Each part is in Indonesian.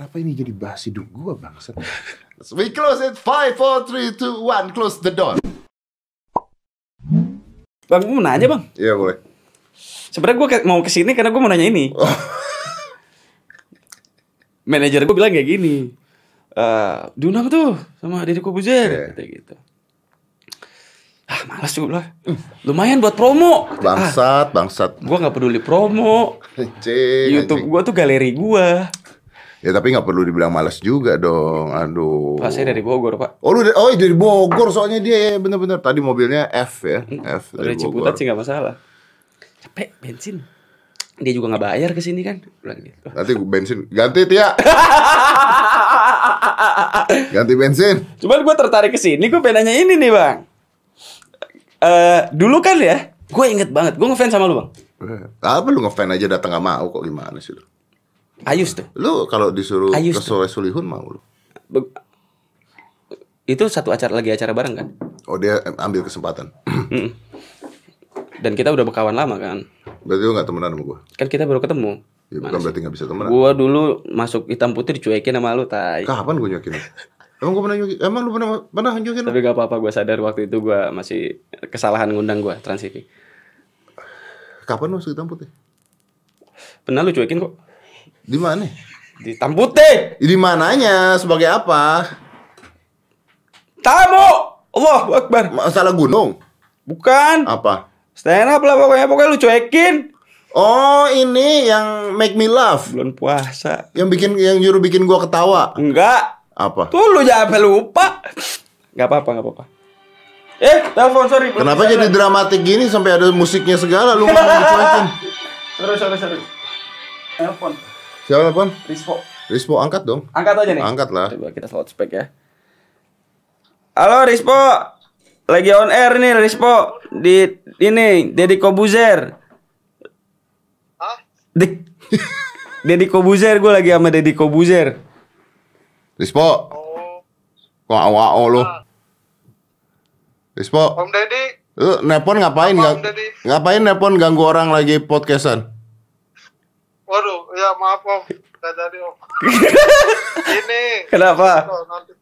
Kenapa ini jadi bahas hidup gua bangsat? We close it. Five, four, three, two, one. Close the door. Bang, gue mau nanya bang. Iya boleh. Sebenarnya gue mau ke sini karena gue mau nanya ini. Oh. Manajer gue bilang kayak gini. Eh, diundang tuh sama Deddy Kobuzer Iya. kata gitu. Ah, malas juga lah. Lumayan buat promo. Ah, Bangsat, bangsat. gue nggak peduli promo. Anjing, YouTube anjing. gue tuh galeri gue. Ya tapi nggak perlu dibilang malas juga dong. Aduh. Pak saya dari Bogor pak. Oh lu dari, oh dari Bogor soalnya dia ya bener-bener tadi mobilnya F ya F Dari dari Ciputat Bogor. sih nggak masalah. Capek bensin. Dia juga nggak bayar ke sini kan. Bilang gitu. Nanti bensin ganti Tia. ganti bensin. Cuman gue tertarik ke sini, gue pengen nanya ini nih bang. Eh dulu kan ya, gue inget banget, gue ngefans sama lu bang. Eh, Apa lu ngefan aja datang gak mau kok gimana sih lu? Ayus tuh. Lu kalau disuruh Ayus ke. Soleh Solihun mau lu? Be- itu satu acara lagi acara bareng kan. Oh dia ambil kesempatan. Dan kita udah berkawan lama kan. Berarti lu gak temenan sama gua? Kan kita baru ketemu. Ya bukan berarti gak bisa temenan. Gue dulu masuk hitam putih dicuekin sama lu tai. Kapan gua nyokin? lu? Emang gua pernah nyokin? Emang lu pernah pernah nyokin? lu? Tapi gak apa-apa gue sadar waktu itu gue masih kesalahan ngundang gue Trans TV. Kapan masuk hitam putih? Pernah lu cuekin kok. Di mana? Di hitam putih. Di mananya? Sebagai apa? Tamu. Allah Akbar. Masalah gunung? Bukan. Apa? Stand up lah pokoknya. Pokoknya lu cuekin. Oh ini yang make me laugh Bulan puasa. Yang bikin yang nyuruh bikin gua ketawa Enggak. Apa? Tuh lu jangan lupa. Enggak apa-apa, enggak apa-apa. Eh, telepon sorry. Kenapa jadi dramatik gini sampai ada musiknya segala lu ngomong Sorry, sorry, sorry. Telepon. Siapa pun? Rispo. Rispo angkat dong Angkat aja nih. Angkat lah Coba kita slot spek ya. Halo Rispo. Lagi on air nih Rispo di ini Deddy Kobuzer. Hah? Dik. Deddy Kobuzer gue lagi sama Deddy Kobuzer. Rispo Oh, Kok awao lu Rispo Om Deddy. Lu nepon ngapain Deddy? Ngapain nepon ganggu orang lagi podcastan Waduh, ya maaf Om. Gak jadi Om. Ini. Kenapa? Nanti.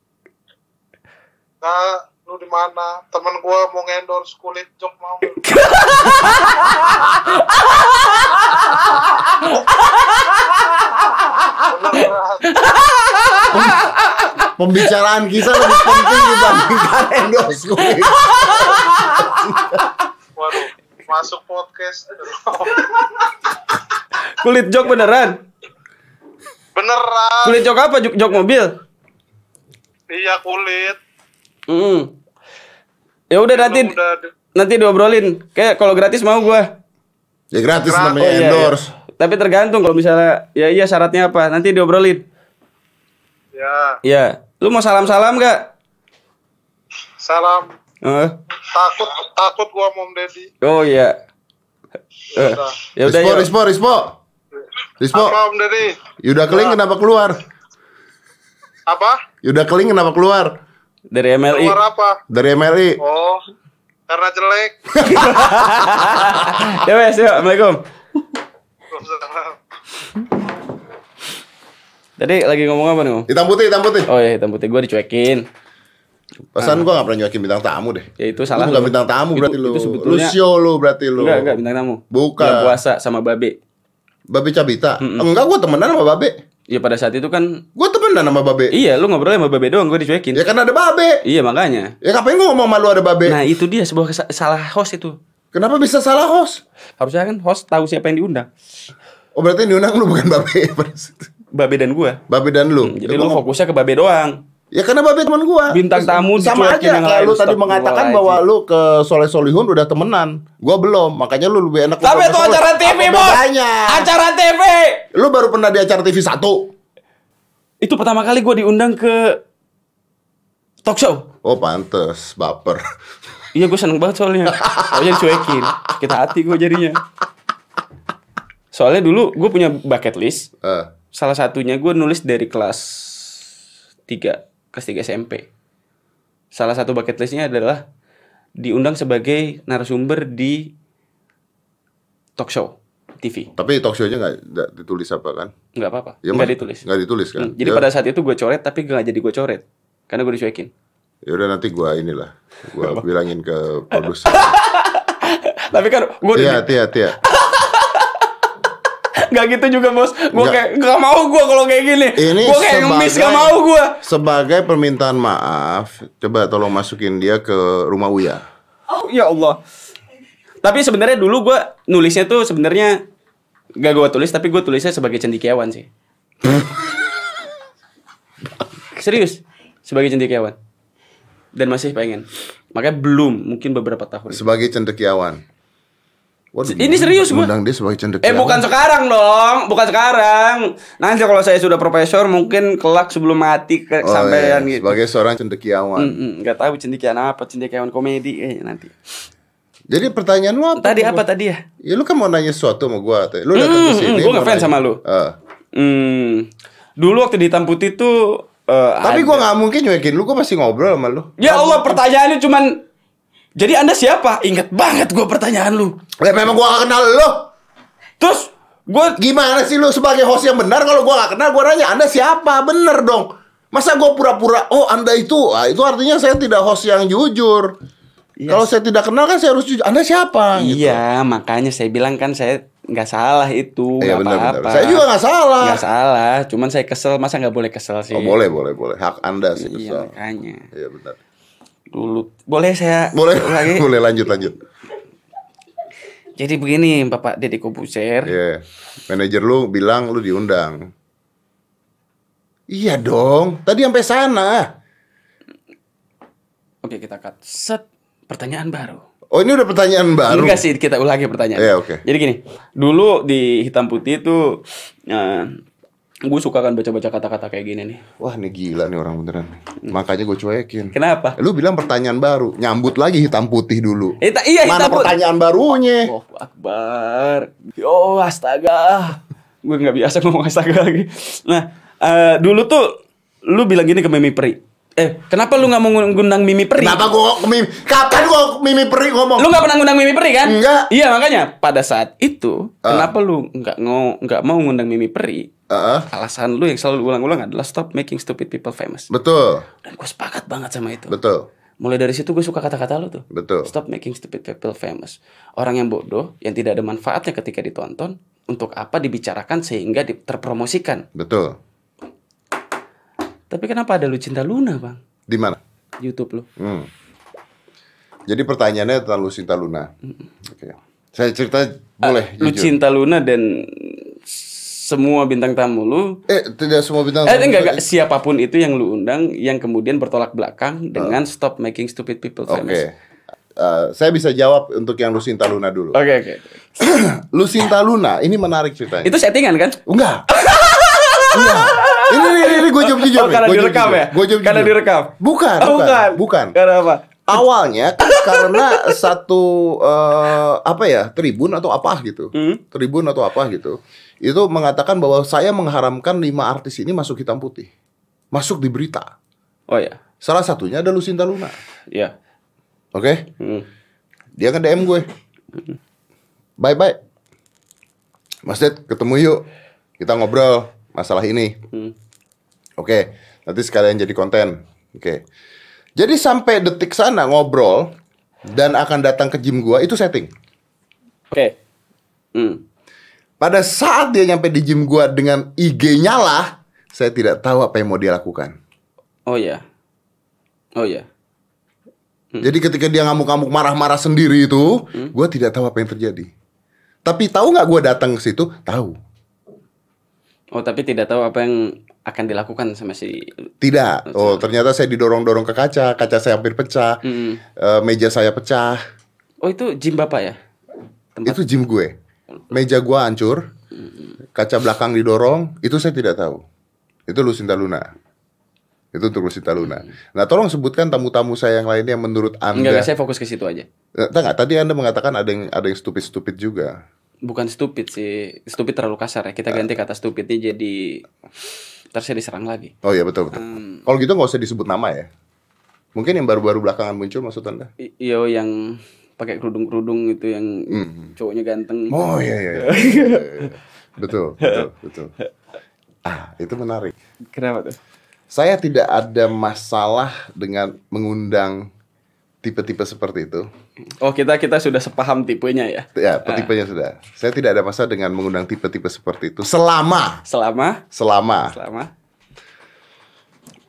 Nah, lu di mana? Temen gua mau endorse kulit jok mau. nggak? Pembicaraan kita lebih penting dibandingkan endorse gue Waduh, masuk podcast. Kulit jok beneran. Beneran. Kulit jok apa? Jok, jok mobil. Iya kulit. Hmm. Ya udah nanti udah nanti diobrolin. Kayak kalau gratis mau gua. Ya gratis Gratis. namanya Oh, iya, endorse iya. Tapi tergantung kalau misalnya ya iya syaratnya apa. Nanti diobrolin. Ya, Ya. Lu mau salam-salam gak? salam. Eh. Takut takut gua sama Om Deddy. Oh iya. Udah. Ya udah Rispo. Rispo, Rispo Rispo Apa Om Deddy? Yuda Keling kenapa keluar? Apa? Yuda Keling kenapa keluar? Dari MLI. Keluar apa? Dari MLI Oh, karena jelek. ya wes, yuk. Assalamualaikum. Tadi lagi ngomong apa nih, Om? Hitam putih, hitam putih Oh iya, hitam putih gua dicuekin. Pesan gua gak pernah nyuakin bintang tamu deh Ya itu Lu salah. bukan lu. bintang tamu Itu- berarti lu Itu Lu sebetulnya show lu berarti lu Enggak, enggak bintang tamu. Bukan. Bulan puasa sama Babe. Babe Cabita Enggak gua temenan sama Babe Iya pada saat itu kan Gua temenan sama Babe Iya, lu ngobrol sama Babe doang, gue dicuekin. Ya kan ada Babe Iya, makanya. Ya ngapain gua ngomong sama lu ada Babe Nah, itu dia sebuah salah host itu. Kenapa bisa salah host? Harusnya kan host tahu siapa yang diundang. Oh berarti yang diundang lu bukan Babe. Babe dan gua. Babe dan lu Jadi Ya, lu fokusnya ke Babe doang. Ya karena Babe teman gua Bintang tamu Sama aja kayak lain, lu tadi mengatakan bahwa aja. lu ke Soleh Solihun udah temenan Gua belum Makanya lu lebih enak Tapi itu acara TV, Bos. bedanya? Acara TV. Lu baru pernah di acara TV 1 Itu pertama kali gua diundang ke talk show. Oh pantes Baper Iya, gue seneng banget soalnya. Soalnya dicuekin. Sakit hati gue jadinya. Soalnya dulu gue punya bucket list. Eh, Salah satunya gue nulis dari kelas 3, kelas 3 SMP. Salah satu bucket listnya adalah diundang sebagai narasumber di talk show. TV. Tapi talk show-nya nggak ditulis apa kan? Nggak apa-apa. Ya, nggak ditulis. Nggak ditulis kan? Hmm, Jadi Ya- pada saat itu gue coret tapi nggak jadi gue coret karena gue dicuekin. Ya udah nanti gua inilah. Gua bilangin ke produser. Tapi kan gue Tia, Tia, Tia. Nggak gitu juga bos. Gue kayak nggak mau gue kalau kayak gini. Ini Gue kayak ngemis nggak mau gue. Sebagai permintaan maaf, coba tolong masukin dia ke rumah Uya. Oh ya Allah. Tapi sebenarnya dulu gue nulisnya tuh sebenarnya gak gue tulis tapi gue tulisnya sebagai cendekiawan sih. Serius sebagai cendekiawan. Dan masih pengen. Makanya belum mungkin beberapa tahun. Sebagai cendekiawan. Waduh, Ini serius gua. Undang dia sebagai cendekiawan. Eh bukan sekarang dong, bukan sekarang. Nanti kalau saya sudah profesor mungkin kelak sebelum mati ke Oh, sampean iya. gitu. Sebagai seorang cendekiawan. Mm, mm, nggak tahu cendekiawan apa, cendekiawan komedi eh nanti. Jadi pertanyaan lu apa? Tadi apa gua? tadi ya? Ya lu kan mau nanya sesuatu sama gua. Lu datang ke Hmm, sini. hmm, gua ngefans sama lu. Hmm, dulu waktu di Hitam Putih tuh eh, Tapi gua nggak mungkin nyuekin lu, gua masih ngobrol sama lu. Ya Allah pertanyaannya cuman Jadi Anda siapa? Ingat banget gue pertanyaan lu. Ya memang gua gak kenal lu. Terus gue Gimana sih lu sebagai host yang benar kalau gua gak kenal gua nanya Anda siapa? Bener dong. Masa gua pura-pura oh Anda itu? Ah, itu artinya saya tidak host yang jujur. Kalau saya tidak kenal kan saya harus jujur. Anda siapa? Gitu. Iya, makanya saya bilang kan saya nggak salah itu, Iya nggak benar. apa-apa. Saya juga nggak salah. Nggak salah, cuman saya kesel masa nggak boleh kesel sih. Oh boleh boleh boleh. Hak Anda sih Iya kesal. makanya. Iya benar. Dulu boleh saya Boleh lagi. boleh lanjut lanjut. Jadi begini Bapak Deddy Kobuser. Iya. Manajer lu bilang lu diundang. Iya dong. Tadi sampai sana. Oke kita cut. Set pertanyaan baru. Oh ini udah pertanyaan baru. Enggak sih, kita ulangi pertanyaan. Iya, oke. Jadi gini, dulu di hitam putih itu eh gue suka kan baca-baca kata-kata kayak gini nih. Wah ini gila nih orang beneran. Makanya gue cuekin. Kenapa? Lu bilang pertanyaan baru, nyambut lagi hitam putih dulu. Eh, ta- iya Mana hitam putih. pertanyaan barunya? Oh, Akbar. Yo, astaga. Gue nggak biasa ngomong astaga lagi. Nah, eh, dulu tuh lu bilang gini ke Mimi Peri. Eh, kenapa lu nggak mau ngundang Mimi Peri? Kenapa gua mimi? Kapan gua mimi peri ngomong? Lu nggak pernah ngundang Mimi Peri kan? Enggak. Iya makanya pada saat itu Ah. kenapa lu nggak ngo- nggak mau ngundang Mimi Peri? Heeh. Alasan lu yang selalu ulang-ulang adalah stop making stupid people famous. betul, Dan gue sepakat banget sama itu. betul, Mulai dari situ gue suka kata-kata lu tuh. betul. Stop making stupid people famous. Orang yang bodoh, yang tidak ada manfaatnya ketika ditonton, untuk apa dibicarakan sehingga terpromosikan. Betul. Tapi kenapa ada lu cinta Luna bang? Di mana? YouTube lu. Hmm. Jadi pertanyaannya tentang Lucinta Luna. Oke. Saya cerita boleh Lu jujur. cinta Luna dan semua bintang tamu lu Eh, tidak semua bintang. Eh tamu enggak, saya- enggak siapa pun itu yang lu undang yang kemudian bertolak belakang dengan stop making stupid people Oke. famous. Eh, saya bisa jawab untuk yang Lucinta Luna dulu. Oke oke. Lucinta Luna, ini menarik ceritanya. Itu settingan kan? Enggak. Enggak. Ini ini, ini gue jawab jujur. Oh, karena Gua direkam jujur. ya? Gua jawab Karena direkam? Bukan, Oh, bukan, bukan. Karena apa? Awalnya kan karena satu eh, apa ya tribun atau apa gitu, Hmm? tribun atau apa gitu, itu mengatakan bahwa saya mengharamkan lima artis ini masuk hitam putih, masuk di berita. Oh ya. Salah satunya ada Lucinta Luna, Ya. oke? Hmm. Dia kan DM gue, bye bye, Mas Ded ketemu yuk, kita ngobrol masalah ini. Hmm. Oke, nanti sekalian jadi konten. Oke. Jadi sampai detik sana ngobrol dan akan datang ke gym gua itu setting. Oke. Hmm. Pada saat dia nyampe di gym gua dengan IG nyala, saya tidak tahu apa yang mau dia lakukan. Oh ya. Oh ya. Jadi ketika dia ngamuk-ngamuk marah-marah sendiri itu, gua tidak tahu apa yang terjadi. Tapi tahu nggak gua datang ke situ? Tahu. Oh tapi tidak tahu apa yang akan dilakukan sama si. Tidak. Oh, ternyata saya didorong-dorong ke kaca, kaca saya hampir pecah. Hmm. Eh, meja saya pecah. Oh itu gym bapak ya? Tempat. Itu gym gue. Meja gua hancur. Kaca belakang didorong, itu saya tidak tahu. Itu Lucinta Luna. Itu untuk Lucinta Luna. Nah, tolong sebutkan tamu-tamu saya yang lainnya yang menurut Anda. enggak, saya fokus ke situ aja. Eh, Enggak, tadi Anda mengatakan ada yang ada yang stupid-stupid juga. Bukan stupid sih. Stupid terlalu kasar ya. Kita ganti kata stupidnya jadi Ntar saya diserang lagi. Oh iya betul betul. Hmm. Kalau gitu nggak usah disebut nama ya. Mungkin yang baru-baru belakangan muncul maksud Anda? I- Yo yang pakai kerudung-kerudung itu yang cowoknya ganteng. Oh iya iya. iya. Iya, iya. betul, betul, betul. Ah, itu menarik. Kenapa tuh? Saya tidak ada masalah dengan mengundang tipe-tipe seperti itu. Oh, kita kita sudah sepaham tipenya ya. Ya, tipenya sudah. Saya tidak ada masalah dengan mengundang tipe-tipe seperti itu selama Selama selama selama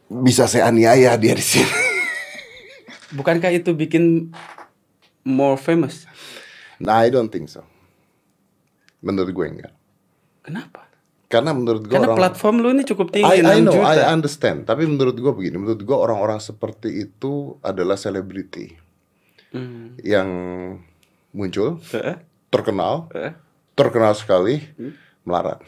bisa saya aniaya dia di sini. bukankah itu bikin more famous? Nah, I don't think so. Menurut gue enggak. Kenapa? Karena menurut gue Karena orang platform lu ini cukup tinggi I, I 6 know, juta. I understand. Tapi menurut gue begini, menurut gue orang-orang seperti itu adalah selebriti Hmm. yang muncul, Heeh. terkenal, Heeh. terkenal sekali, melarat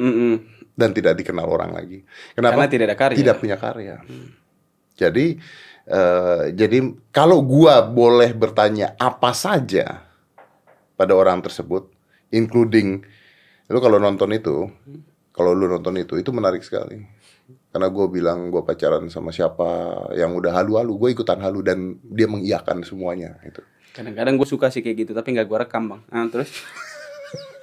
Mm-mm. dan tidak dikenal orang lagi. Kenapa? Karena tidak ada karya. Tidak punya karya. Jadi, eh, jadi kalau gua boleh bertanya apa saja pada orang tersebut, including lu kalau nonton itu, kalau lu nonton itu, itu menarik sekali. Karena gue bilang gue pacaran sama siapa yang udah halu-halu, gue ikutan halu dan dia mengiyakan semuanya. Itu. Kadang-kadang gue suka sih kayak gitu, tapi nggak gue rekam bang. Nah, terus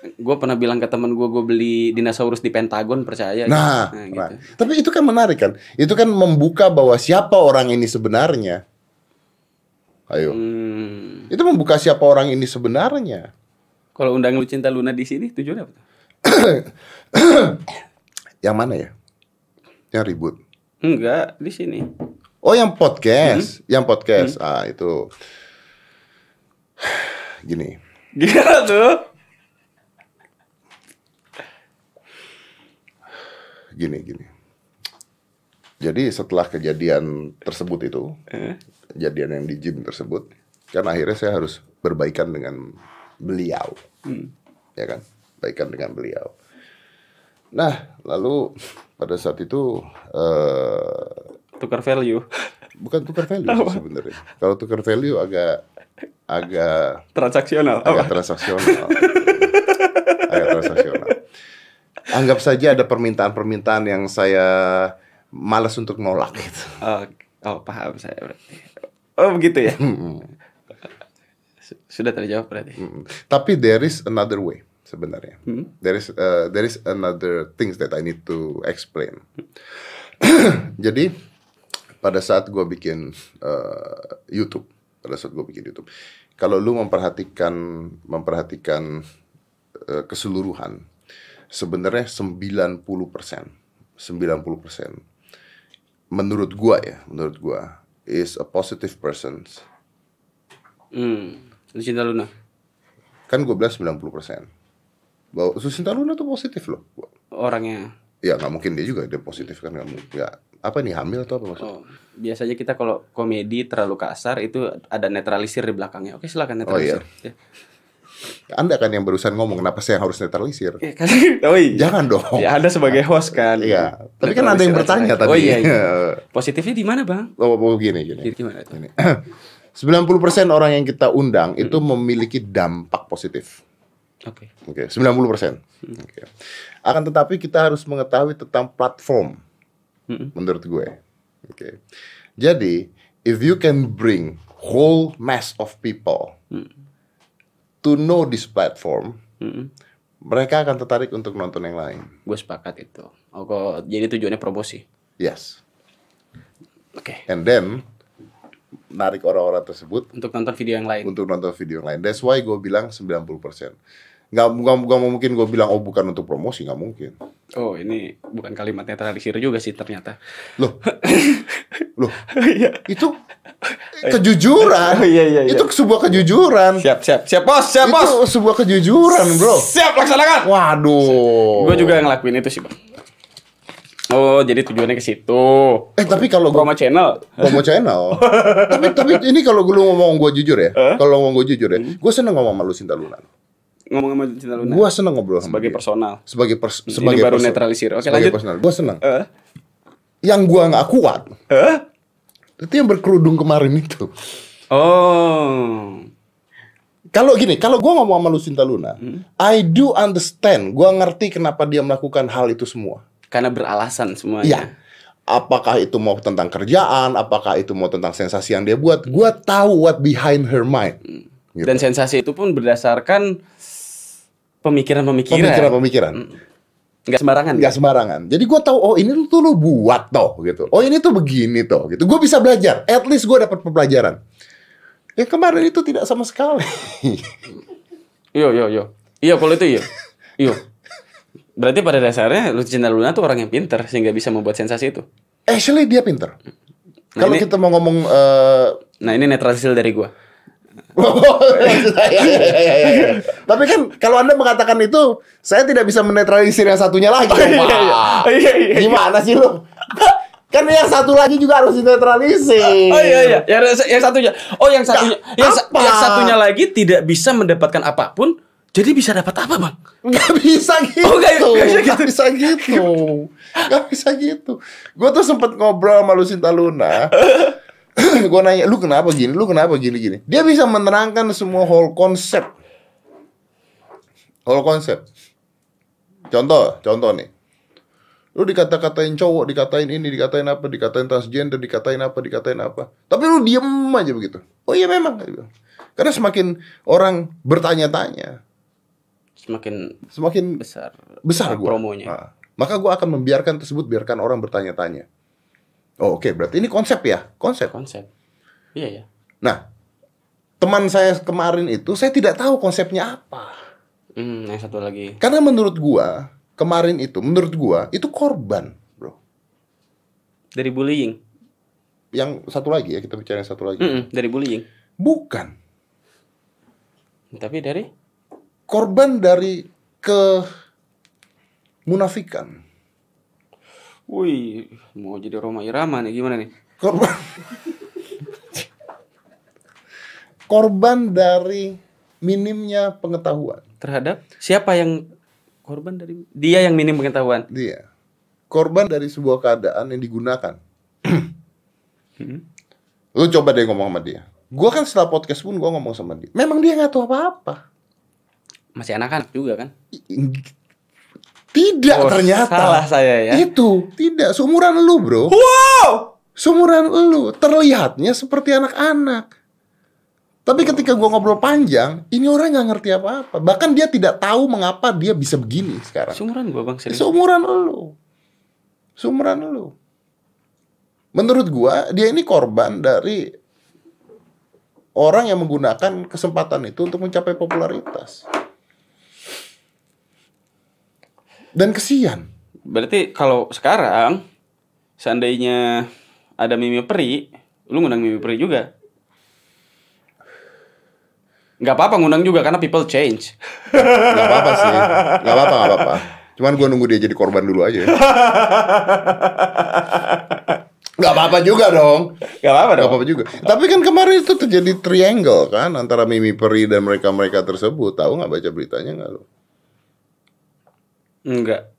gue pernah bilang ke temen gue, gue beli dinosaurus di Pentagon percaya. Nah, nah, nah, gitu. tapi itu kan menarik kan? Itu kan membuka bahwa siapa orang ini sebenarnya. Ayo, Hmm. itu membuka siapa orang ini sebenarnya. Kalau undang lu cinta Luna di sini tujuannya apa? Yang mana ya? Yang ribut. Enggak, di sini. Oh, yang podcast, yang podcast. Ah, itu gini. Gimana tuh? Gini, gini. Jadi setelah kejadian tersebut itu, Eh, kejadian yang di gym tersebut, kan akhirnya saya harus berbaikan dengan beliau, ya kan, baikan dengan beliau. Nah, lalu pada saat itu eh, tukar value, bukan tukar value sebenarnya. Kalau tukar value agak agak transaksional. agak Apa? transaksional, agak transaksional. Anggap saja ada permintaan-permintaan yang saya malas untuk nolak gitu. Oh, oh, paham saya berarti. Oh begitu ya. Su- Sudah terjawab berarti. Tapi there is another way sebenarnya. Hmm. There is uh, there is another things that I need to explain. Jadi pada saat gue bikin uh, YouTube, pada saat gue bikin YouTube, kalau lu memperhatikan memperhatikan uh, keseluruhan, sebenarnya 90 persen, 90 persen, menurut gua ya, menurut gua is a positive person. Hmm. Luna. Kan gue bilang 90 persen. Bahwa Susinta Luna tuh positif loh. Orangnya. Ya nggak mungkin dia juga dia positif kan nggak mungkin. Nggak- apa nih hamil atau apa maksudnya? Oh, biasanya kita kalau komedi terlalu kasar itu ada netralisir di belakangnya. Oke, silakan netralisir. Ya. Anda kan yang barusan ngomong kenapa saya harus netralisir? Ya, kan? Oh iya. Jangan dong. Ya ada sebagai host kan. Iya. Tapi kan ada yang bertanya tadi. Oh iya. iya. Positifnya di mana, Bang? Oh, oh, gini gini. Jadi gimana tuh? Gini. 90% orang yang kita undang itu memiliki dampak positif. Oke. Oke, 90%. Oke. Akan tetapi kita harus mengetahui tentang platform. Mm-mm. Menurut gue. Oke. Jadi, if you can bring whole mass of people to know this platform, Mm-mm. mereka akan tertarik untuk nonton yang lain. Gue sepakat itu. Oh, kok jadi tujuannya promosi. Yes. Oke. And then narik orang-orang tersebut Untuk nonton video yang lain. untuk nonton video yang lain. That's why gue bilang 90%. Nggak, nggak, mungkin gue bilang oh bukan untuk promosi, nggak mungkin. Oh, ini bukan kalimat netralisir juga sih ternyata. Loh, loh, Iya. itu kejujuran. Oh, iya, iya, iya. Itu sebuah kejujuran. Siap, siap, siap, bos, siap, itu bos. sebuah kejujuran, bro. Siap, laksanakan. Waduh. Gue juga ngelakuin itu sih, Bang. Oh, jadi tujuannya ke situ. Eh tapi kalau Promo channel. promo channel. tapi tapi ini kalau gue ngomong gue jujur ya. Kalau ngomong gue jujur ya, gue seneng ngomong sama lu Sinta Luna. Ngomong sama Cinta Luna. Gue seneng ngobrol sama sebagai dia. personal. Sebagai pers Ini sebagai baru perso- netralisir. Oke, sebagai lanjut. personal. Gue seneng. Eh? Yang gue nggak kuat Eh? itu yang berkerudung kemarin itu. Oh. Kalau gini, kalau gue ngomong sama Lucinta Luna, Hmm. I do understand. Gue ngerti kenapa dia melakukan hal itu semua. Karena beralasan semuanya. Iya. apakah itu mau tentang kerjaan, apakah itu mau tentang sensasi yang dia buat, gua tahu what behind her mind. Gitu. Dan sensasi itu pun berdasarkan pemikiran-pemikiran. Pemikiran-pemikiran. Nggak sembarangan. nggak sembarangan. Jadi gue tahu oh ini tuh lu buat toh gitu. Oh ini tuh begini toh gitu. Gue bisa belajar. At least gue dapat pembelajaran. Ya kemarin itu tidak sama sekali. Yo yo yo. Iya kalau itu iya. Iya. Berarti pada dasarnya Lucinta Luna tuh orang yang pinter sehingga bisa membuat sensasi itu. Actually dia pinter. Nah, Kalau kita mau ngomong eh, Nah ini netralisil dari Tapi kan kalau Anda mengatakan itu, saya tidak bisa menetralisir yang satunya lagi. Iya, iya. Gimana sih lu? Kan yang satu lagi juga harus dinetralisir. Oh iya iya. Yang, yang satunya. Oh yang satunya. Yang, apa? yang satunya lagi tidak bisa mendapatkan apa pun. Jadi bisa dapat apa bang? Gak bisa gitu. Oh, nggak- nggak bisa Nggak bisa gitu. Gak bisa gitu. Gue tuh sempet ngobrol sama Lucinta Luna. gue nanya, lu kenapa gini? Lu kenapa gini gini? Dia bisa menerangkan semua whole konsep. Whole konsep. Contoh, contoh nih. Lu dikata-katain cowok, dikatain ini, dikatain apa, dikatain transgender, dikatain apa, dikatain apa. Tapi lu diem aja begitu. Oh iya memang. bilang. Karena semakin orang bertanya-tanya, Semakin semakin besar. besar gua. promonya. Nah, maka gua akan membiarkan tersebut biarkan orang bertanya-tanya. Oh, oke, berarti ini konsep ya, konsep. Konsep. Iya ya. Nah, teman saya kemarin itu saya tidak tahu konsepnya apa. Hmm, yang satu lagi. Karena menurut gua, kemarin itu menurut gua itu korban, Bro. Dari bullying. Yang satu lagi ya, kita bicara yang satu lagi. Mm-mm, dari bullying. Bukan. Tapi dari Korban dari ke munafikan. Wih, mau jadi Roma Irama nih gimana nih? Korban Korban dari minimnya pengetahuan. Terhadap siapa yang korban dari dia yang minim pengetahuan? Dia korban dari sebuah keadaan yang digunakan. Lu coba deh ngomong sama dia. Gua kan setelah podcast pun gua ngomong sama dia. Memang dia nggak tahu apa-apa. Masih anak-anak juga kan? Tidak Oh, ternyata. salah saya ya. Itu tidak seumuran lu, Bro. Wow! Seumuran lu terlihatnya seperti anak-anak. Tapi ketika gua ngobrol panjang, ini orang nggak ngerti apa-apa. Bahkan dia tidak tahu mengapa dia bisa begini sekarang. Sumuran gua Bang serius. Seumuran lu. Seumuran lu. Menurut gua dia ini korban dari orang yang menggunakan kesempatan itu untuk mencapai popularitas. Dan kesian. Berarti kalau sekarang seandainya ada Mimi Peri, lu ngundang Mimi Peri juga. Nggak apa-apa ngundang juga karena people change. Gak apa-apa sih. Gak apa-apa, gak apa-apa. Cuman gua nunggu dia jadi korban dulu aja. Gak apa-apa juga dong. Gak apa-apa Gak apa-apa juga. Tapi kan kemarin itu terjadi triangle kan antara Mimi Peri dan mereka-mereka tersebut. Tahu nggak baca beritanya nggak lo? Enggak.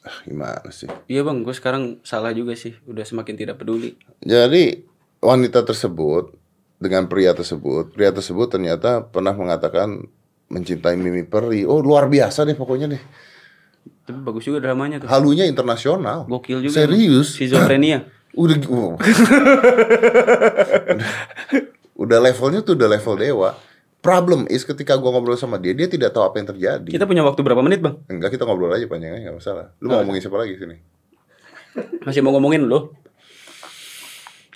Ah, gimana sih? Iya bang, gue sekarang salah juga sih. Udah semakin tidak peduli. Jadi wanita tersebut dengan pria tersebut, pria tersebut ternyata pernah mengatakan mencintai Mimi Peri. Oh luar biasa deh pokoknya deh. Tapi bagus juga dramanya tuh. Halunya internasional. Gokil juga. Serius? Schizophrenia. Udah, uh. udah, udah levelnya tuh udah level dewa. Problem is ketika gua ngobrol sama dia, dia tidak tahu apa yang terjadi. Kita punya waktu berapa menit bang? Enggak kita ngobrol aja panjang aja nggak masalah. Lu mau ngomongin siapa lagi sini? Masih mau ngomongin lo?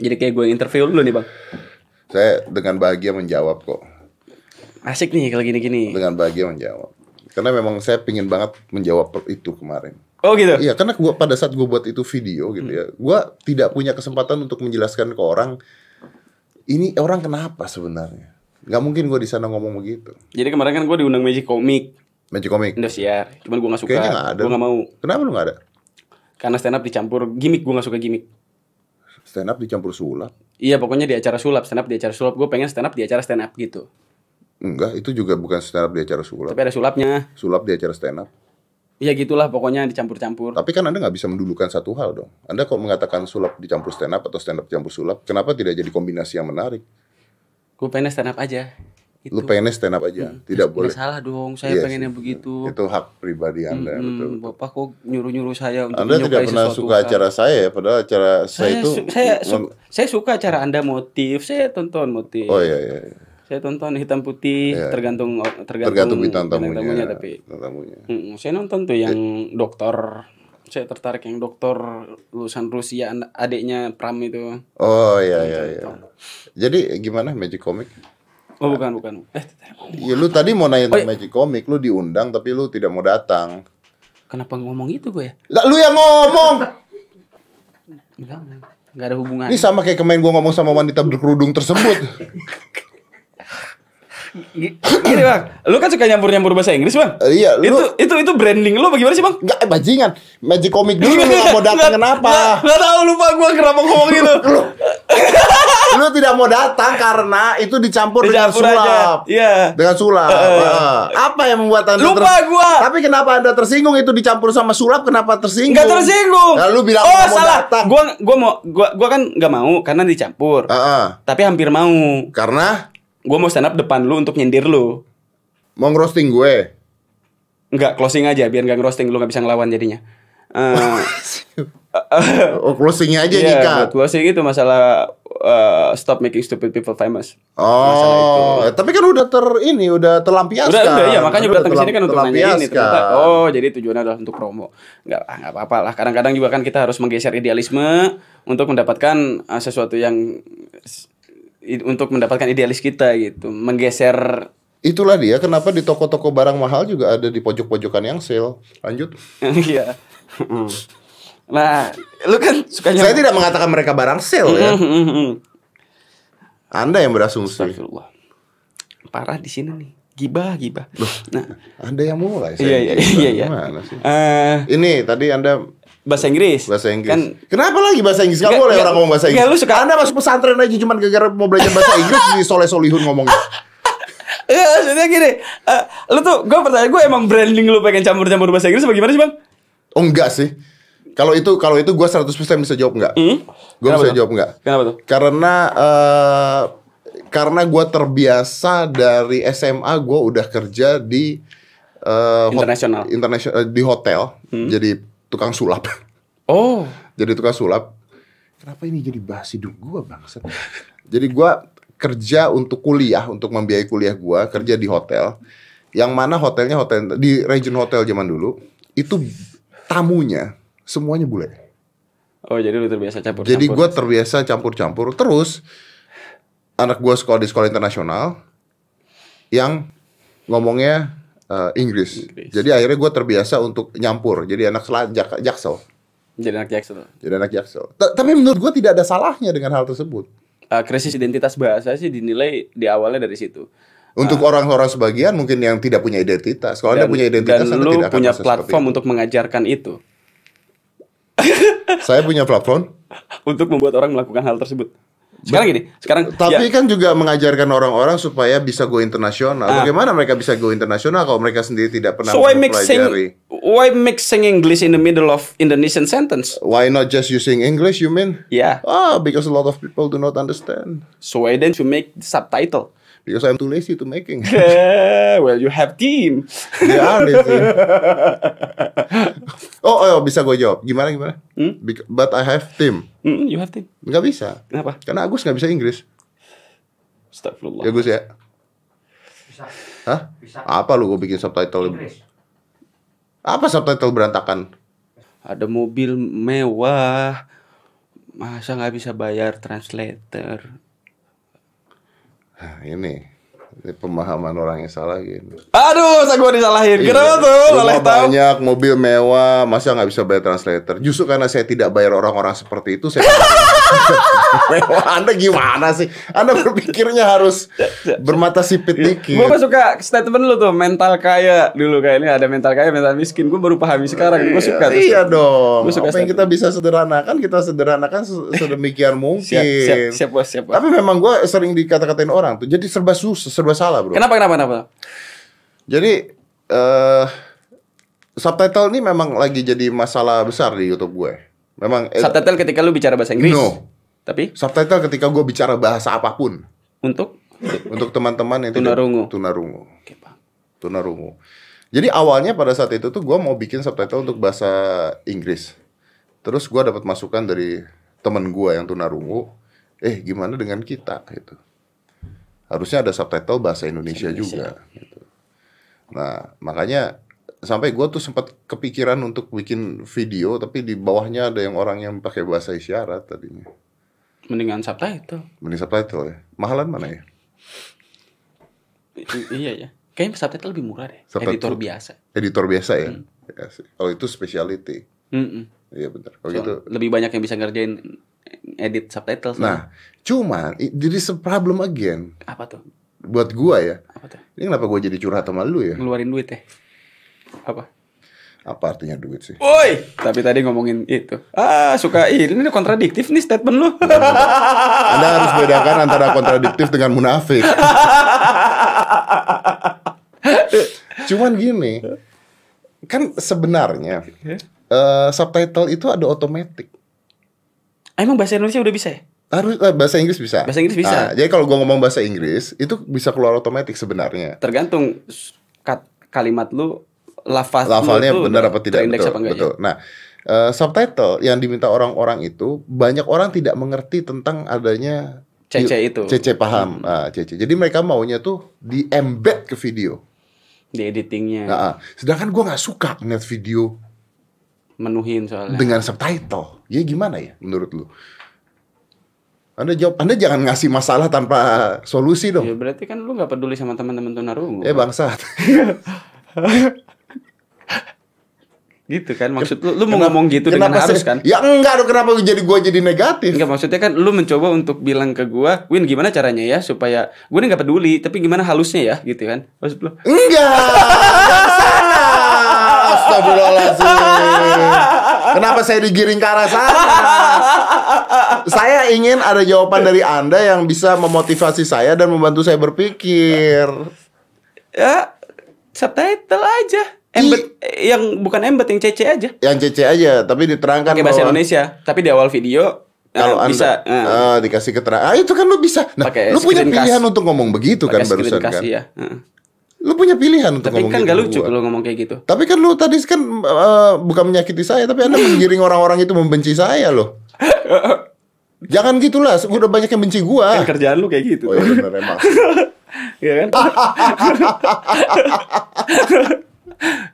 Jadi kayak gue interview dulu nih bang. Saya dengan bahagia menjawab kok. Asik nih kalau gini-gini. Dengan bahagia menjawab. Karena memang saya pingin banget menjawab itu kemarin. Oh gitu. Iya, karena gua pada saat gue buat itu video gitu ya, gua tidak punya kesempatan untuk menjelaskan ke orang ini orang kenapa sebenarnya. Nggak mungkin gue di sana ngomong begitu. Jadi kemarin kan gue diundang Magic Comic Magic Comic. Indosiar. Cuman gue gak suka. Kayaknya nggak ada. Gue gak mau. Kenapa lu nggak ada? Karena stand up dicampur gimmick. Gue gak suka gimmick. Stand up dicampur sulap. Iya pokoknya di acara sulap. Stand up di acara sulap. Gue pengen stand up di acara stand up gitu. Enggak, itu juga bukan stand up di acara sulap. Tapi ada sulapnya. Sulap di acara stand up. Iya gitulah pokoknya dicampur-campur. Tapi kan Anda nggak bisa mendulukan satu hal dong. Anda kok mengatakan sulap dicampur stand up atau stand up dicampur sulap, kenapa tidak jadi kombinasi yang menarik? Gue pengen stand up aja. Lu pengennya stand up aja, tidak boleh. Salah dong, saya Iya pengennya begitu. Itu hak pribadi Anda, Hmm, betul. Bapak kok nyuruh-nyuruh saya untuk Anda tidak pernah suka hal. acara saya ya, padahal acara saya, saya, itu su- saya, su- saya suka cara Anda motif, saya tonton motif. Oh iya iya. iya. Saya tonton hitam putih Iya. tergantung tergantung, Tergantung bintang bintang tamunya. tapi tamunya. Mm, saya nonton tuh yang dokter saya tertarik yang dokter lulusan Rusia adiknya Pram itu. Oh iya iya iya. Jadi gimana Magic Comic? Oh bukan bukan. Eh Ya lu tadi mau nanya Oh, tentang Magic Comic, lu diundang tapi lu tidak mau datang. kenapa ngomong itu gue ya? Lah lu yang ngomong. Enggak, enggak ada hubungan. Ini sama kayak kemarin gua ngomong sama wanita berkerudung tersebut. Gini bang, lu kan suka nyampur-nyampur bahasa Inggris bang? Eh, iya, lu- Itu itu itu branding lu bagaimana sih bang? Enggak, eh, bajingan. Magic Comic dulu lu gak mau datang kenapa? Gak, tahu lupa gue kenapa ngomong gitu. lu tidak mau datang karena itu dicampur, dengan Dicampur aja. sulap. Iya. Dengan sulap. Ah. Apa yang membuat Anda Lupa gua. Tapi kenapa Anda tersinggung itu dicampur sama sulap? Kenapa tersinggung? Enggak tersinggung. Nah, lu bilang oh mau salah. datang. Gua gua mau gua gua kan nggak mau karena dicampur. Ah, ah. Tapi hampir mau. Karena Gua mau stand up depan lu untuk nyindir lu. mau ngerosting gue. Enggak closing aja biar nggak ngerosting lu nggak bisa ngelawan jadinya. Eh, Oh, closingnya aja Nika. buat closing itu masalah eh, stop making stupid people famous. Masalah itu. Oh, tapi kan udah ter ini udah terlampiaskan. Udah, udah, iya makanya gue Udah datang ke sini kan untuk nanya ini ternyata. Oh, jadi tujuannya adalah untuk promo. Enggak, ah, enggak apa-apa lah. Kadang-kadang juga kan kita harus menggeser idealisme untuk mendapatkan ah, sesuatu yang untuk mendapatkan idealis kita gitu. Menggeser Itulah dia kenapa di toko-toko barang mahal juga ada di pojok-pojokan yang sale. Lanjut. Iya. Mm. nah, lu kan sukanya Saya tidak mengatakan mereka barang sale ya. Anda yang berasumsi. Astagfirullah. Parah di sini nih. Gibah, gibah. Nah, Anda yang mulai. iya iya iya iya. Gimana sih? Eh, Ini tadi Anda bahasa Inggris. bahasa Inggris. Kan Kenapa lagi bahasa Inggris? Gak boleh orang ngomong bahasa Inggris. lu suka- Anda masuk pesantren aja cuma gara-gara mau belajar bahasa Inggris di soleh solihun ngomongnya. Iya maksudnya gini eh, Lu tuh Gue pertanyaan gue emang branding lu pengen campur-campur bahasa Inggris Bagaimana sih bang? Oh enggak sih. Kalau itu kalau itu gue 100% bisa jawab enggak. Hmm? Gue bisa tuh? jawab enggak. Kenapa tuh? Karena eh karena gue terbiasa dari SMA gue udah kerja di hot- Internasional. internasional eh, di hotel jadi tukang sulap. Oh. Jadi tukang sulap. Kenapa ini jadi bahas hidung gue bangsat? Jadi gue kerja untuk kuliah untuk membiayai kuliah gue kerja di hotel. Yang mana hotelnya hotel di region hotel zaman dulu itu tamunya semuanya bule. Oh jadi lu terbiasa campur jadi gue terbiasa campur-campur. Terus anak gue sekolah di sekolah internasional yang ngomongnya eh, Inggris. Inggris. Jadi akhirnya gue terbiasa untuk nyampur. Jadi anak jak- jaksel. Jadi anak Jackson Jadi anak jaksel. Ta- Tapi menurut gue tidak ada salahnya dengan hal tersebut. Eh, Krisis identitas bahasa sih dinilai di awalnya dari situ Untuk orang-orang sebagian mungkin yang tidak punya identitas. Kalau anda punya identitas, Dan anda lu tidak punya platform untuk mengajarkan itu. Saya punya platform. Untuk membuat orang melakukan hal tersebut Sekarang gini Sekarang Tapi ya, kan juga mengajarkan orang-orang supaya bisa go internasional. Ah. Bagaimana mereka bisa go internasional kalau mereka sendiri tidak pernah So why mixing? Why mixing English in the middle of Indonesian sentence? Why not just using English, you mean? Yeah Ah, because a lot of people do not understand. So why then to make subtitle? Because I'm too lazy to making. Eh, well you have team They are lazy. oh, oh, bisa gue jawab. Gimana gimana? Hmm? But I have team. Hmm, You have team Nggak bisa. Kenapa? Karena Agus nggak bisa Inggris. Astagfirullah Ya Gus ya. Bisa. Hah? Bisa. Apa lu gue bikin subtitle? Inggris. Apa subtitle berantakan? Ada mobil mewah Masa nggak bisa bayar translator Nah, ini. Ini pemahaman orang yang salah gini. Aduh, masa gue disalahin Kenapa tuh? Leleh tahu banyak, mobil mewah, masa nggak bisa bayar translator? Justru karena saya tidak bayar orang-orang seperti itu, saya mewah. Anda gimana sih? Anda berpikirnya harus bermata sipit dikit. Gue suka statement lu tuh Mental kaya Dulu kayaknya ada mental kaya Mental miskin Gue baru pahami sekarang Gue suka tuh Iya dong. Gua suka Apa yang kita bisa sederhanakan, kita sederhanakan se- sedemikian mungkin. Siap, siap, siap siap bos. Tapi memang gue sering dikata-katain orang tuh, jadi serba susah, serba salah bro. Kenapa, kenapa, kenapa? Jadi eh subtitle ini memang lagi jadi masalah besar di YouTube gue. Memang eh, Subtitle ketika lu bicara bahasa Inggris No. Tapi subtitle ketika gue bicara bahasa apa pun. untuk Untuk teman-teman yang Tunarungu. tunarungu. Oke, Bang. tunarungu. Jadi awalnya pada saat itu tuh gue mau bikin subtitle untuk bahasa Inggris. Terus gue dapat masukan dari temen gue yang tunarungu. Eh gimana dengan kita gitu. Harusnya ada subtitle bahasa Indonesia, juga. Gitu. Nah makanya sampai gue tuh sempat kepikiran untuk bikin video tapi di bawahnya ada yang orang yang pakai bahasa isyarat tadinya. Mendingan subtitle. Mending subtitle ya. Mahalan mana ya? I- iya ya. Kayaknya subtitle lebih murah deh. Subtitle. Editor biasa. Editor biasa ya. Ya sih. Kalau itu speciality. Iya benar. Kalau So, gitu lebih banyak yang bisa ngerjain edit subtitle. Nah, cuman i- jadi problem again apa tuh? buat gua ya. Apa tuh? Ini kenapa gua jadi curhat sama lu ya? Ngeluarin duit ya? Apa? Apa artinya duit sih? Woi, tapi tadi ngomongin itu. Ah, suka ini, ini kontradiktif nih statement lu. Anda harus bedakan antara kontradiktif dengan munafik. cuman gini, kan sebenarnya eh, subtitle itu ada otomatis. Emang bahasa Indonesia udah bisa ya? Harus eh, bahasa Inggris bisa. Bahasa Inggris bisa. Nah, jadi kalau gua ngomong bahasa Inggris itu bisa keluar otomatis sebenarnya. Tergantung kat- kalimat lu lafaz lu lafalnya benar apa tidak betul apa enggak ya? betul nah eh, subtitle yang diminta orang-orang itu banyak orang tidak mengerti tentang adanya CC itu. Hmm. CC paham Ah, CC jadi mereka maunya tuh di embed ke video Di editingnya nah, ah. sedangkan gua nggak suka ngeliat video menuhin soalnya. dengan subtitle ya gimana ya menurut lu anda jawab anda jangan ngasih masalah tanpa solusi dong Ya berarti kan lu nggak peduli sama teman-teman tunarungu. eh bangsat Gitu kan maksud lu lu mau ngomong gitu dengan Kenapa harus kan? ya enggak dong kenapa jadi gua jadi negatif Enggak maksudnya kan lu mencoba untuk bilang ke gua, Win gimana caranya ya supaya gue nih nggak peduli, tapi gimana halusnya ya gitu kan? Maksud lu? Enggak. Astagfirullahaladzim. Kenapa saya digiring ke arah sana? Saya ingin ada jawaban dari Anda yang bisa memotivasi saya dan membantu saya berpikir. Ya subtitle aja. Embed eh, yang bukan embed yang CC aja. Yang CC aja, tapi diterangkan Pakai bahasa bahwa Indonesia, tapi di awal video Kalau eh, anda bisa eh, eh, dikasih keterangan, ah itu kan lu bisa. Nah, lu punya pilihan untuk ngomong begitu kan barusan kan? ya. Heeh. Lu punya pilihan untuk Tapi ngomong kan gitu gak lucu kalau ngomong kayak gitu. Tapi kan lu tadi kan eh, bukan menyakiti saya, tapi Anda menggiring orang-orang itu membenci saya loh. Jangan gitulah, udah banyak yang benci gua. Kan kerjaan lu kayak gitu. Oh iya benar emang. Iya kan?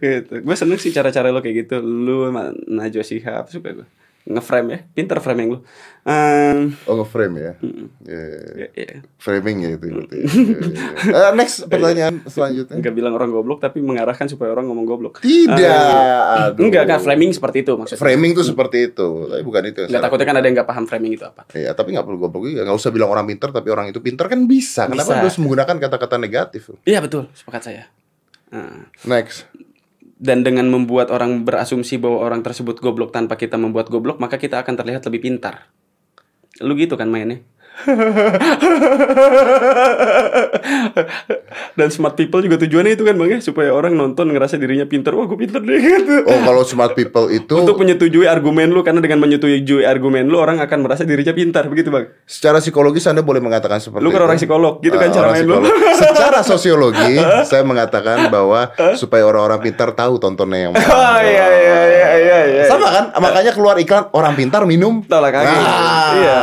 gitu. Gue seneng sih cara-cara lo kayak gitu. Lu Najwa Shihab suka gue. Nge-frame ya. Pinter framing lu. Ehm, Oh nge-frame ya. Iya. ya, ya. Framing ya itu berarti. Iya, iya. Eh, next pertanyaan selanjutnya. Enggak bilang orang goblok tapi mengarahkan supaya orang ngomong goblok. Tidak. Eh, Aduh. enggak kan framing seperti itu maksudnya. Framing tuh seperti itu, tapi bukan itu. saya takutnya kan ada yang enggak paham framing itu apa. Iya, tapi nggak perlu goblok juga. Nggak usah bilang orang pinter, tapi orang itu pinter kan bisa. Kenapa Bisa. harus menggunakan kata-kata negatif? Iya betul, sepakat saya. Nah, Next. Dan dengan membuat orang berasumsi bahwa orang tersebut goblok tanpa kita membuat goblok, maka kita akan terlihat lebih pintar. Lu gitu kan mainnya. dan smart people juga tujuannya itu kan bang ya supaya orang nonton ngerasa dirinya pintar wah gue pintar deh gitu Oh, kalau smart people itu untuk menyetujui argumen lu karena dengan menyetujui argumen lu orang akan merasa dirinya pintar begitu bang secara psikologis Anda boleh mengatakan seperti lu kan itu. orang psikolog gitu kan Ah, cara main lu. Secara sosiologi, saya mengatakan bahwa supaya orang-orang pintar tahu tontonnya yang mana. oh iya iya iya iya iya Sama kan? Makanya keluar iklan orang pintar minum. tolak kaki. Nah. Iya.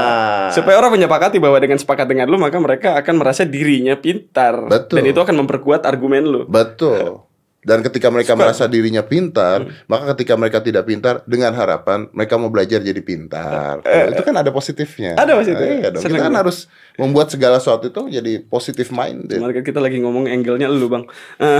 Supaya orang menyepakati bahwa dengan sepakat dengan lu maka mereka akan merasa dirinya pintar. Betul. Dan itu akan memperkuat argumen lu. Betul. Dan ketika mereka merasa dirinya pintar, maka ketika mereka tidak pintar, dengan harapan mereka mau belajar jadi pintar. itu kan ada positifnya. Ada positif. Iya dong. Kita kan harus membuat segala sesuatu itu jadi positif minded. Cuman kan kita lagi ngomong angle-nya lu, Bang. Eh,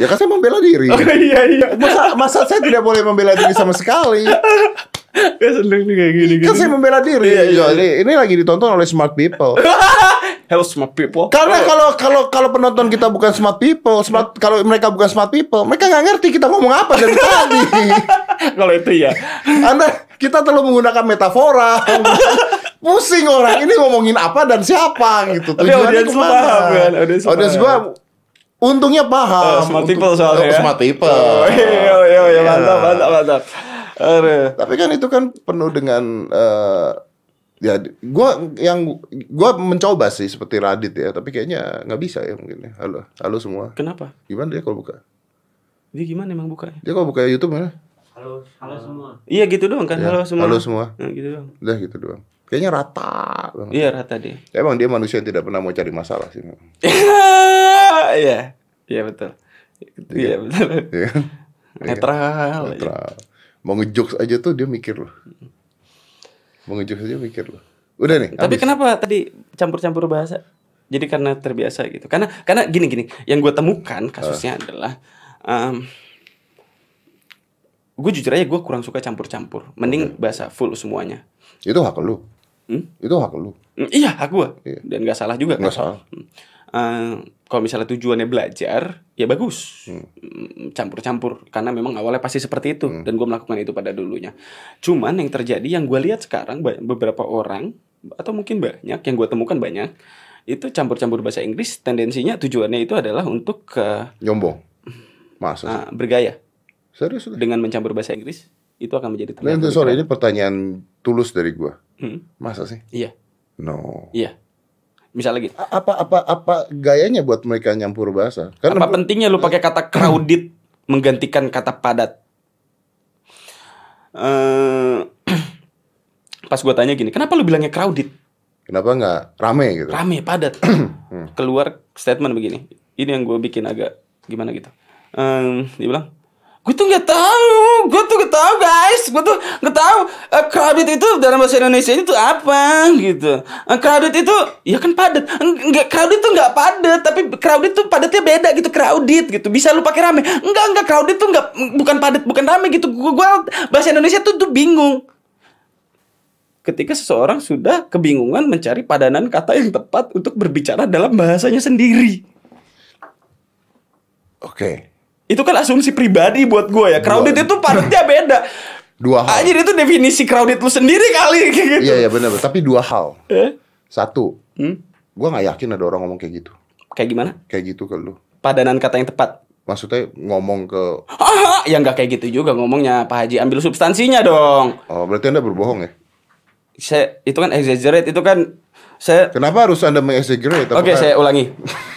Ya kan saya membela diri. oh iya iya. Masa, masa saya tidak boleh membela diri sama sekali? Gue seneng nih kayak gini Kan saya membela diri. Jadi, ini lagi ditonton oleh smart people. Hello smart people. Karena kalau kalau kalau penonton kita bukan smart people, smart kalau mereka bukan smart people, mereka nggak ngerti kita ngomong apa dari tadi. kalau itu ya. Anda kita terlalu menggunakan metafora. Pusing orang ini ngomongin apa dan siapa gitu. Tapi Tujuannya ke mana? paham kan? Paham. gua untungnya paham. Oh, smart people soalnya Oh, ya. Smart people. Oh, iya iya iya Iya. mantap mantap mantap. Tapi kan itu kan penuh dengan eh, Ya, gua yang gua mencoba sih seperti Radit ya, tapi kayaknya nggak bisa ya mungkin ya. Halo, halo semua. Kenapa? Gimana dia kalau buka? Dia gimana emang bukanya? Dia kalau buka YouTube mana? Halo, halo semua. Iya gitu doang kan. Ya, Halo semua. Halo semua. Nah, gitu doang. Udah gitu doang. Kayaknya rata banget. Iya rata dia. Emang dia manusia yang tidak pernah mau cari masalah sih. Iya. Iya betul. Iya betul. Iya? Netral. Netral. Mau ngejokes aja tuh dia mikir loh. Mau ngejokes aja mikir loh. Udah nih. Tapi habis. kenapa tadi campur-campur bahasa? Jadi karena terbiasa gitu. Karena karena gini gini. Yang gue temukan kasusnya adalah em, gue jujur aja gue kurang suka campur-campur. Mending bahasa full semuanya. Itu hak lu. Hmm? Itu hak lu. Mm, Iya hak gue. Iya. Dan nggak salah juga. Nggak kan? salah. Eh, kalau misalnya tujuannya belajar, ya bagus. Hmm. Mm, Campur-campur. Karena memang awalnya pasti seperti itu. Dan gue melakukan itu pada dulunya. Cuman yang terjadi, yang gue lihat sekarang, beberapa orang, atau mungkin banyak, yang gue temukan banyak, itu campur-campur bahasa Inggris, tendensinya tujuannya itu adalah untuk ke Nyombong. Masa ah, bergaya. Serius. Dengan mencampur bahasa Inggris, itu akan menjadi Nah, sorry, ini pertanyaan tulus dari gua. keren. Hmm, Masa sih? Iya, No. iya. Misalnya gitu. A- Apa apa apa gayanya buat mereka nyampur bahasa? Kan Apa pentingnya lu pakai kata crowded menggantikan kata padat? Eh, pas gua tanya gini, kenapa lu bilangnya crowded? kenapa nggak rame gitu? Rame, padat. Keluar statement begini. Ini yang gue bikin agak gimana gitu. Em, dia bilang, gue tuh nggak tahu, gue tuh nggak tahu guys, gue tuh nggak tahu eh, crowded itu dalam bahasa Indonesia itu apa gitu. Eh, crowded itu ya kan padat, enggak crowded tuh nggak padat, tapi crowded tuh padatnya beda gitu, crowded gitu. Bisa lu pakai rame, enggak enggak crowded tuh nggak bukan padat, bukan rame gitu. Gue bahasa Indonesia tuh tuh bingung ketika seseorang sudah kebingungan mencari padanan kata yang tepat untuk berbicara dalam bahasanya sendiri. Oke. Itu kan asumsi pribadi buat gue ya. Crowded itu padatnya beda. Dua hal. Anjir itu definisi crowded lu sendiri kali gitu. Iya iya benar. Tapi dua hal. Eh? Satu, Hmm? gua nggak yakin ada orang ngomong kayak gitu. Kayak gimana? Kayak gitu ke lu. Padanan kata yang tepat. Maksudnya ngomong ke Ah, ya nggak kayak gitu juga ngomongnya Pak Haji ambil substansinya dong. Oh, berarti Anda berbohong ya? Saya itu kan exaggerate itu kan saya Kenapa harus Anda mengexaggerate? Oke, saya ulangi.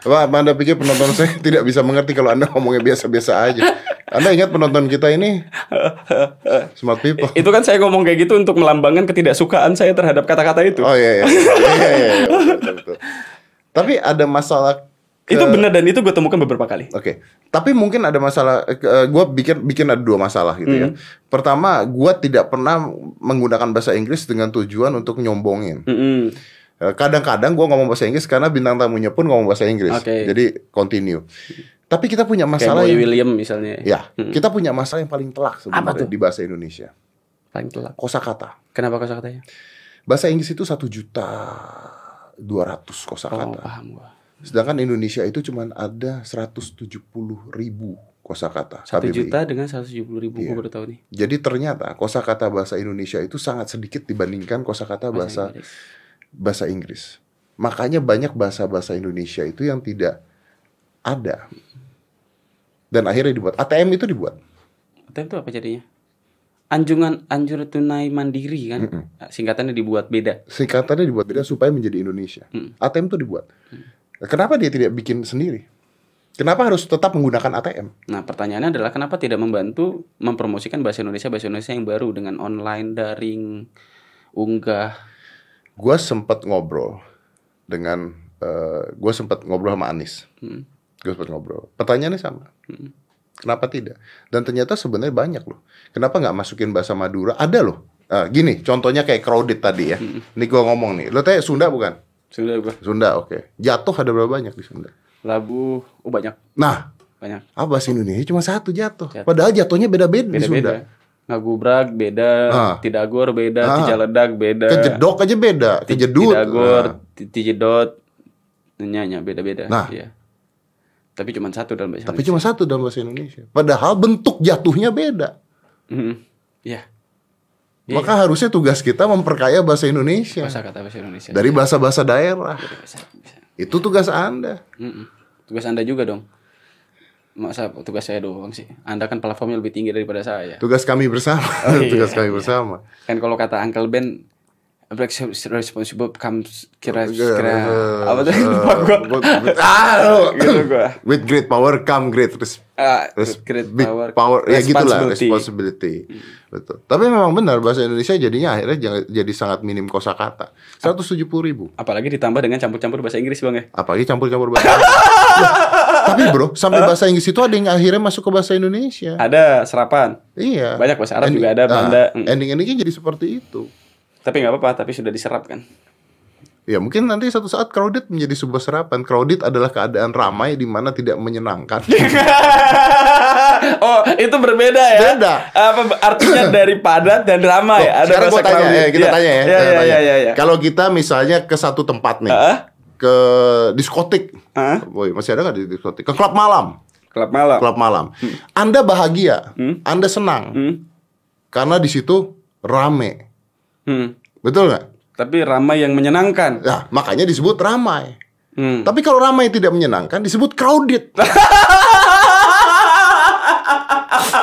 Apa, apa Anda pikir penonton saya tidak bisa mengerti kalau Anda ngomongnya biasa-biasa aja? Anda ingat penonton kita ini smart people. Itu kan saya ngomong kayak gitu untuk melambangkan ketidaksukaan saya terhadap kata-kata itu. Oh iya iya. Iya iya iya. Betul, betul. Tapi ada masalah ke- Itu benar dan itu gue temukan beberapa kali. Oke, tapi mungkin ada masalah. gue bikin bikin ada dua masalah gitu ya. Hmm. Pertama, gue tidak pernah menggunakan bahasa Inggris dengan tujuan untuk nyombongin. Mm-mm. Eh, Kadang-kadang gue ngomong bahasa Inggris karena bintang tamunya pun ngomong bahasa Inggris. Oke. Jadi continue. Tapi kita punya Kayak masalah Boy yang, William misalnya. ya, kita punya masalah yang paling telak sebenarnya di bahasa Indonesia. Paling telak. Kosakata. Kenapa kata-katanya? Bahasa Inggris itu satu juta dua ratus Oh, kosakata. paham gua. Sedangkan Indonesia itu cuma ada 170 ribu kosakata. Satu juta dengan 170 ribu Iya. gue baru tahu nih. Jadi ternyata kosakata bahasa Indonesia itu sangat sedikit dibandingkan kosakata bahasa Inggris. Bahasa Inggris. Makanya banyak bahasa-bahasa Indonesia itu yang tidak ada. Dan akhirnya dibuat ATM itu dibuat. ATM itu apa jadinya? Anjungan anjur tunai mandiri kan? Singkatannya dibuat beda. Singkatannya dibuat beda supaya menjadi Indonesia. Mm. ATM itu dibuat. Kenapa dia tidak bikin sendiri? Kenapa harus tetap menggunakan ATM? Nah, pertanyaannya adalah kenapa tidak membantu mempromosikan bahasa Indonesia bahasa Indonesia yang baru dengan online daring unggah Gue sempat ngobrol dengan gue sempat ngobrol sama Anis. Hmm. Gue sempat ngobrol. Pertanyaannya sama. Kenapa tidak? Dan ternyata sebenarnya banyak loh. Kenapa nggak masukin bahasa Madura? Ada loh. Ah, gini, contohnya kayak crowded tadi ya. Ini gue ngomong nih. Lo tanya Sunda bukan? sudah gua Sunda, oke. Jatuh ada berapa banyak di Sunda? labu oh banyak Nah, banyak apa bahasa Indonesia cuma satu jatuh. Jatuh. Padahal jatuhnya beda-beda di Sunda. beda-beda ngagubrak beda Ah. tidagor beda Ah. tijaledak beda Kejedok aja beda, kejedut. tidagor ti- tijedot nyanya beda-beda Nah. iya tapi cuma satu dalam bahasa Tapi cuma satu dalam bahasa Indonesia. Padahal bentuk jatuhnya beda. Mhm. Iya. Iya. Maka harusnya tugas kita memperkaya bahasa Indonesia Bahasa kata bahasa Indonesia. dari bahasa-bahasa daerah. Bisa, bisa. Itu tugas Anda. Mm-mm. Tugas Anda juga dong. Masa tugas saya doang sih? Anda kan platformnya lebih tinggi daripada saya. Tugas kami bersama. Oh, iya, tugas kami iya. bersama. Kan kalau kata Uncle Ben responsible comes kira kira eh, apa tuh eh, lupa gua with- ah, gitu gua with great power come great res- Ah, res- great big power, power ya gitulah responsibility. responsibility betul tapi memang benar bahasa Indonesia jadinya akhirnya jadi sangat minim kosakata 170 ribu apalagi ditambah dengan campur-campur bahasa Inggris bang ya apalagi campur-campur bahasa Inggris. Tapi bro sampai bahasa Inggris itu ada yang akhirnya masuk ke bahasa Indonesia ada serapan iya Banyak bahasa Arab juga ada, ah, Belanda. Mm. ending-endingnya jadi seperti itu tapi nggak apa-apa tapi sudah diserap kan Ya mungkin nanti satu saat crowded menjadi sebuah serapan. Crowded adalah keadaan ramai di mana tidak menyenangkan. oh itu berbeda ya Beda. apa artinya dari padat dan ramai Loh, ada sekarang gue tanya, crowded. eh, kita Iya. tanya ya. Iya, tanya. iya, iya, iya. Kalau kita misalnya ke satu tempat nih, Heeh. Ke diskotik, Hah? Woi, masih ada nggak di diskotik? Ke klub malam, klub malam klub malam. Anda bahagia, Anda senang, Hmm. karena di situ rame, Hmm. betul nggak? tapi ramai yang menyenangkan Nah, makanya disebut ramai. Hmm. Tapi kalau ramai tidak menyenangkan disebut crowded.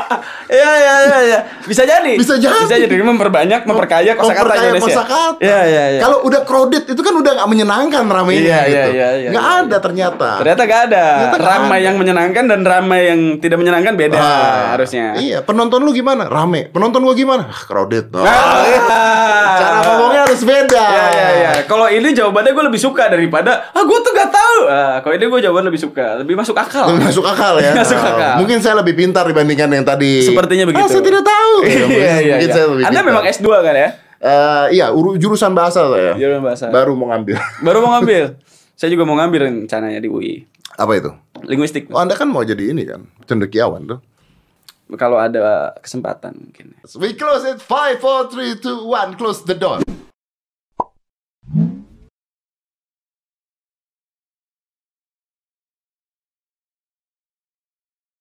Iya iya iya iya. Bisa jadi. Bisa jadi. Bisa jadi memperbanyak, memperkaya kosakata Memperkaya Indonesia. kosakata. Iya iya iya. Kalau udah crowded itu kan udah nggak menyenangkan ramainya Iya, iya, gitu. iya, iya, nggak iya, ada ternyata. ternyata gak ada. Ternyata ramai ada. yang menyenangkan dan ramai yang tidak menyenangkan beda Ah, harusnya. Iya, penonton lu gimana? Rame. Penonton gua gimana? Ah, crowded. Oh, Ah. Cara ngomongnya harus beda. Iya iya iya. Kalau ini jawabannya gue lebih suka daripada ah gue tuh gak tahu. Ah, kalau ini gue jawaban lebih suka, lebih masuk akal. Lebih Masuk akal ya. Masuk akal. Mungkin saya lebih pintar dibandingkan yang tadi. Sepertinya begitu. Ah, saya tidak tahu. Ya, Iya iya. mungkin iya. saya Anda memang S2 kan ya? Eh, iya, uru- jurusan bahasa saya. Jurusan bahasa. Baru mau ngambil. Baru mau ngambil. Saya juga mau ngambil rencananya di UI. Apa itu? Linguistik. Oh, Anda kan mau jadi ini kan? Cendekiawan tuh. Kalau ada kesempatan mungkin. We close it. 5, 4, 3, 2, 1. Close the door.